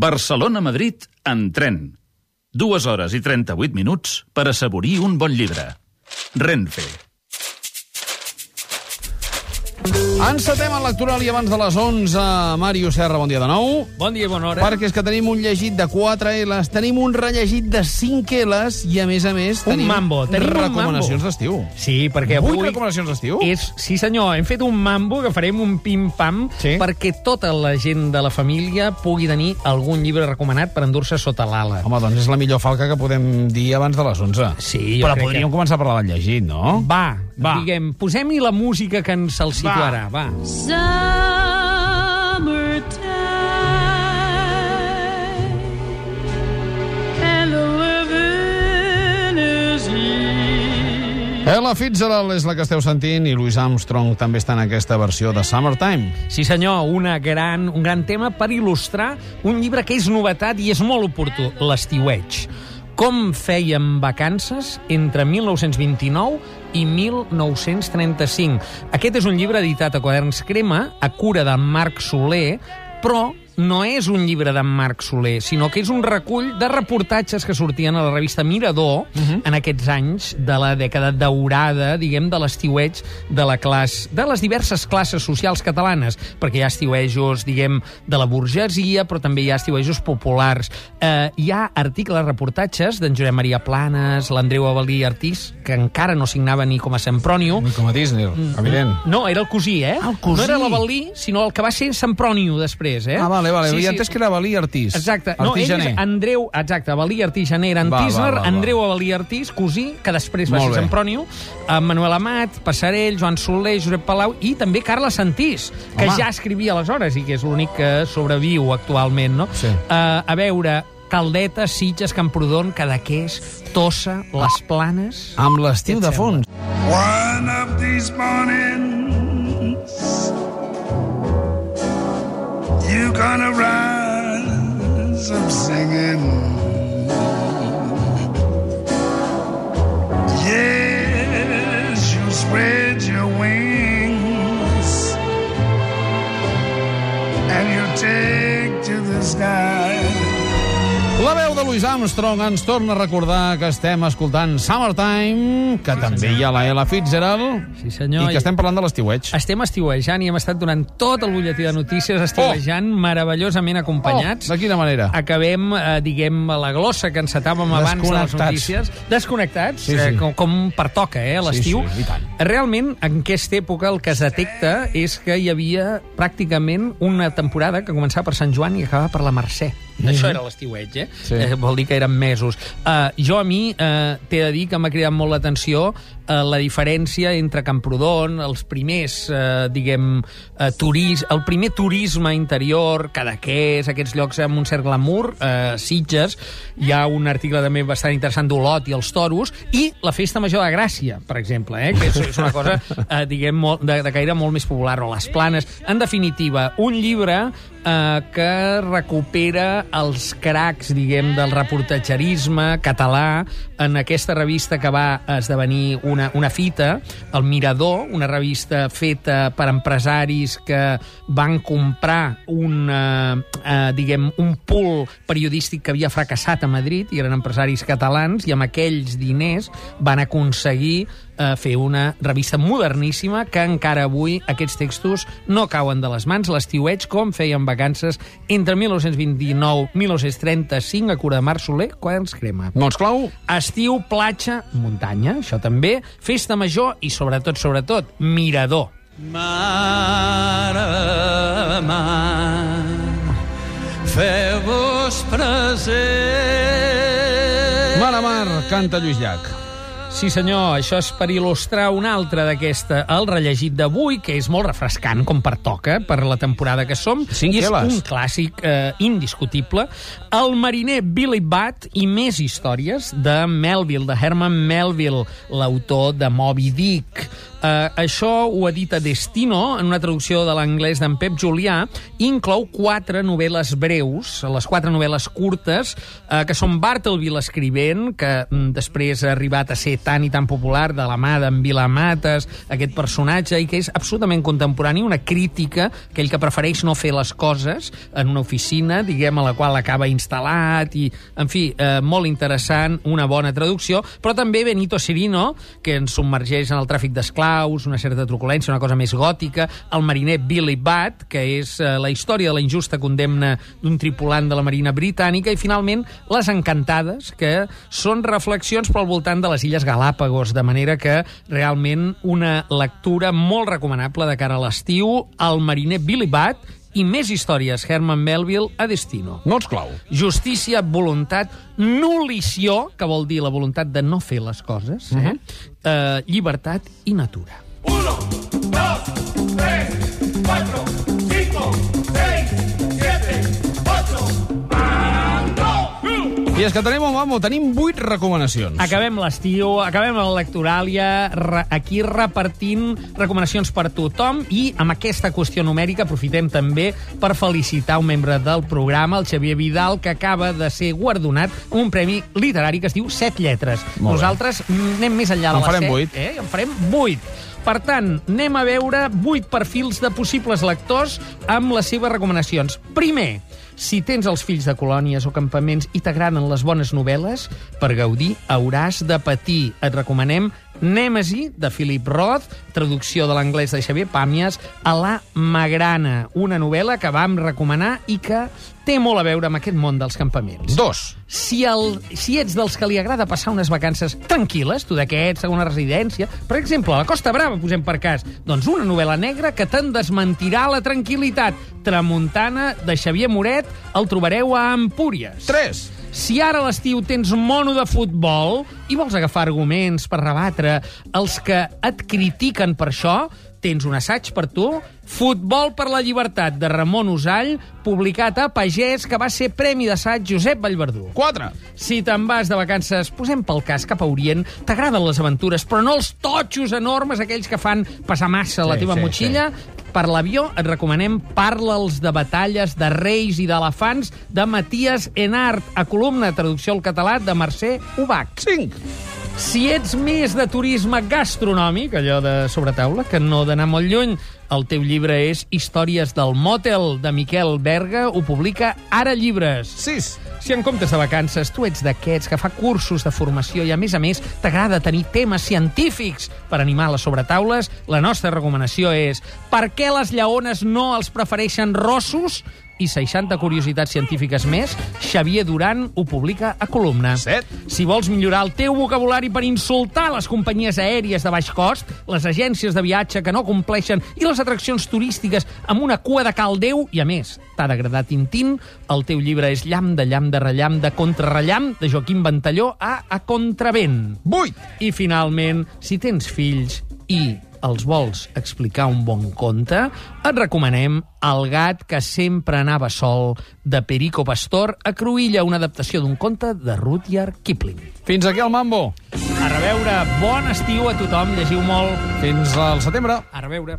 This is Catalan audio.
Barcelona-Madrid en tren. Dues hores i 38 minuts per assaborir un bon llibre. Renfe. Encetem el lectoral i abans de les 11, Màrius Serra, bon dia de nou. Bon dia i bona hora. Perquè és que tenim un llegit de 4 L's, tenim un rellegit de 5 L's i, a més a més, Un tenim mambo, tenim un recomanacions d'estiu. Sí, perquè 8 avui... recomanacions d'estiu? És, sí senyor, hem fet un mambo que farem un pim-pam Sí. perquè tota la gent de la família pugui tenir algun llibre recomanat per endur-se sota l'ala. Home, doncs és la millor falca que podem dir abans de les 11. Sí, jo Però crec podríem que- començar a parlar del llegit, no? Va, Va. diguem, posem-hi la música que ens el situarà, va. Easy. Ella Fitzgerald és la que esteu sentint i Louis Armstrong també està en aquesta versió de Summertime. Sí senyor, una gran, un gran tema per il·lustrar un llibre que és novetat i és molt oportú, l'estiueig. Com fèiem vacances entre 1929 i 1935. Aquest és un llibre editat a Quaderns Crema, a cura de Marc Soler, però no és un llibre d'en Marc Soler, sinó que és un recull de reportatges que sortien a la revista Mirador uh -huh. en aquests anys de la dècada daurada, diguem, de l'estiueig de la classe, de les diverses classes socials catalanes, perquè hi ha estiuejos, diguem, de la burgesia, però també hi ha estiuejos populars. Eh, hi ha articles, reportatges d'en Josep Maria Planes, l'Andreu Avalí Artís, que encara no signava ni com a Sempronio, Com a Disney, evident. no, era el cosí, eh? Ah, el cosí. No era l'Avalí, sinó el que va ser Sempronio després, eh? Ah, vale, vale. Sí, Havia entès que era Valí Artís. Exacte. No, Artís ell és Gené. Andreu, exacte, Avalí Artís Gené era en Va, va, Tisner, va, va. Andreu Avalí Artís, cosí, que després va Molt ser. Sempronio, eh, Manuel Amat, Passarell, Joan Soler, Josep Palau i també Carla Santís, que Home. ja escrivia aleshores i que és l'únic que sobreviu actualment, no? Sí. Eh, a veure, Caldeta, Sitges, Camprodon, Cadaqués, Tossa, Les Planes... Amb l'estiu de fons. One of these mornings, you gonna rise up singing. Yes, La veu de Louis Armstrong ens torna a recordar que estem escoltant Summertime, que també hi ha la Ella Fitzgerald, Sí, senyor. i que estem parlant de l'estiueig. Estem estiuejant i hem estat durant tot el butlletí de notícies estiuejant, meravellosament acompanyats. Oh, de quina manera? Acabem, eh, diguem, la glossa que encetàvem abans de les notícies. Desconnectats, Sí, sí. Eh, com, com pertoca, eh, l'estiu. Sí, sí, i tant. Realment, en aquesta època el que es detecta és que hi havia pràcticament una temporada que començava per Sant Joan i acabava per la Mercè. Això era l'estiueig, eh? Sí. eh? Vol dir que eren mesos. Uh, jo a mi uh, t'he de dir que m'ha cridat molt l'atenció uh, la diferència entre Camprodon, els primers, uh, diguem, uh, turis, el primer turisme interior, Cadaqués, aquests llocs amb un cert glamour, uh, Sitges, hi ha un article també bastant interessant d'Olot i els toros, i la Festa Major de Gràcia, per exemple, eh? que és, és una cosa, uh, diguem, molt, de, de caire molt més popular, o les planes. En definitiva, un llibre eh, que recupera els cracs, diguem, del reportatgerisme català en aquesta revista que va esdevenir una, una fita, el Mirador, una revista feta per empresaris que van comprar un, eh, eh, diguem, un pool periodístic que havia fracassat a Madrid i eren empresaris catalans i amb aquells diners van aconseguir eh, fer una revista moderníssima que encara avui aquests textos no cauen de les mans. L'estiueig, com feien vacances entre 1929-1935 a cura de Marc Soler, quaderns crema. Mots clau? Estiu, platja, muntanya, això també, festa major i, sobretot, sobretot, mirador. Mare, mar, feu-vos present. Mar a mar, canta Lluís Llach. Sí, senyor, això és per il·lustrar una altra d'aquesta, el rellegit d'avui, que és molt refrescant, com pertoca, per la temporada que som. Cinc I és un clàssic eh, indiscutible. El mariner Billy Butt i més històries de Melville, de Herman Melville, l'autor de Moby Dick. Uh, això ho edita Destino, en una traducció de l'anglès d'en Pep Julià, i inclou quatre novel·les breus, les quatre novel·les curtes, uh, que són Bartleby l'escrivent, que mm, després ha arribat a ser tan i tan popular de la mà d'en Vilamates, aquest personatge, i que és absolutament contemporani, una crítica, aquell que prefereix no fer les coses en una oficina, diguem, a la qual acaba instal·lat, i, en fi, eh, molt interessant, una bona traducció, però també Benito Cirino, que ens submergeix en el tràfic d'esclaus, una certa truculència, una cosa més gòtica, el mariner Billy Bat, que és eh, la història de la injusta condemna d'un tripulant de la Marina Britànica, i finalment Les Encantades, que són reflexions pel voltant de les Illes Galàpagos, de manera que realment una lectura molt recomanable de cara a l'estiu, el mariner Billy Bat, i més històries, Herman Melville, a Destino. No ets clau. Justícia, voluntat, nulició, que vol dir la voluntat de no fer les coses, eh? eh llibertat i natura. I és que tenim, vamos, tenim vuit recomanacions. Acabem l'estiu, acabem la lectoràlia, re, aquí repartint recomanacions per tothom i amb aquesta qüestió numèrica aprofitem també per felicitar un membre del programa, el Xavier Vidal, que acaba de ser guardonat amb un premi literari que es diu Set Lletres. Nosaltres anem més enllà En de les farem set, vuit. Eh? En farem vuit. Per tant, anem a veure vuit perfils de possibles lectors amb les seves recomanacions. Primer, si tens els fills de colònies o campaments i t'agraden les bones novel·les, per gaudir hauràs de patir. Et recomanem Nèmesi, de Philip Roth, traducció de l'anglès de Xavier Pàmies, a la Magrana, una novel·la que vam recomanar i que té molt a veure amb aquest món dels campaments. Dos. Si, el, si ets dels que li agrada passar unes vacances tranquil·les, tu d'aquests, segona residència, per exemple, a la Costa Brava, posem per cas, doncs una novel·la negra que te'n desmentirà la tranquil·litat. Tramuntana, de Xavier Moret, el trobareu a Empúries. Tres. Si ara a l'estiu tens mono de futbol i vols agafar arguments per rebatre els que et critiquen per això, tens un assaig per tu, Futbol per la llibertat, de Ramon Usall, publicat a Pagès, que va ser Premi d'assaig Josep Vallverdú. Quatre. Si te'n vas de vacances, posem pel cas cap a Orient, t'agraden les aventures, però no els totxos enormes, aquells que fan passar massa la Sí, teva sí, motxilla. Per l'avió et recomanem Parla'ls de batalles, de reis i d'elefants, de Matías Enart, a columna traducció al català de Mercè Ubach. Cinc. Si ets més de turisme gastronòmic, allò de sobretaula, que no d'anar molt lluny, el teu llibre és Històries del Motel, de Miquel Berga, ho publica Ara Llibres. Sis. Si en comptes de vacances tu ets d'aquests que fa cursos de formació i, a més a més, t'agrada tenir temes científics per animar les sobretaules, la nostra recomanació és per què les lleones no els prefereixen rossos? I 60 curiositats científiques més, Xavier Duran ho publica a columna. Set. Si vols millorar el teu vocabulari per insultar les companyies aèries de baix cost, les agències de viatge que no compleixen i les atraccions turístiques amb una cua de caldeu, i a més, t'ha d'agradar Tintín, el teu llibre és Llamp de llamp de rellamp de contrarrellamp de Joaquim Ventalló a A Contravent. Vuit. I finalment, si tens fills i els vols explicar un bon conte, et recomanem El gat que sempre anava sol, de Perico Pastor, a Cruïlla, una adaptació d'un conte de Rudyard Kipling. Fins aquí el Mambo. A reveure, bon estiu a tothom, llegiu molt. Fins al setembre. A reveure.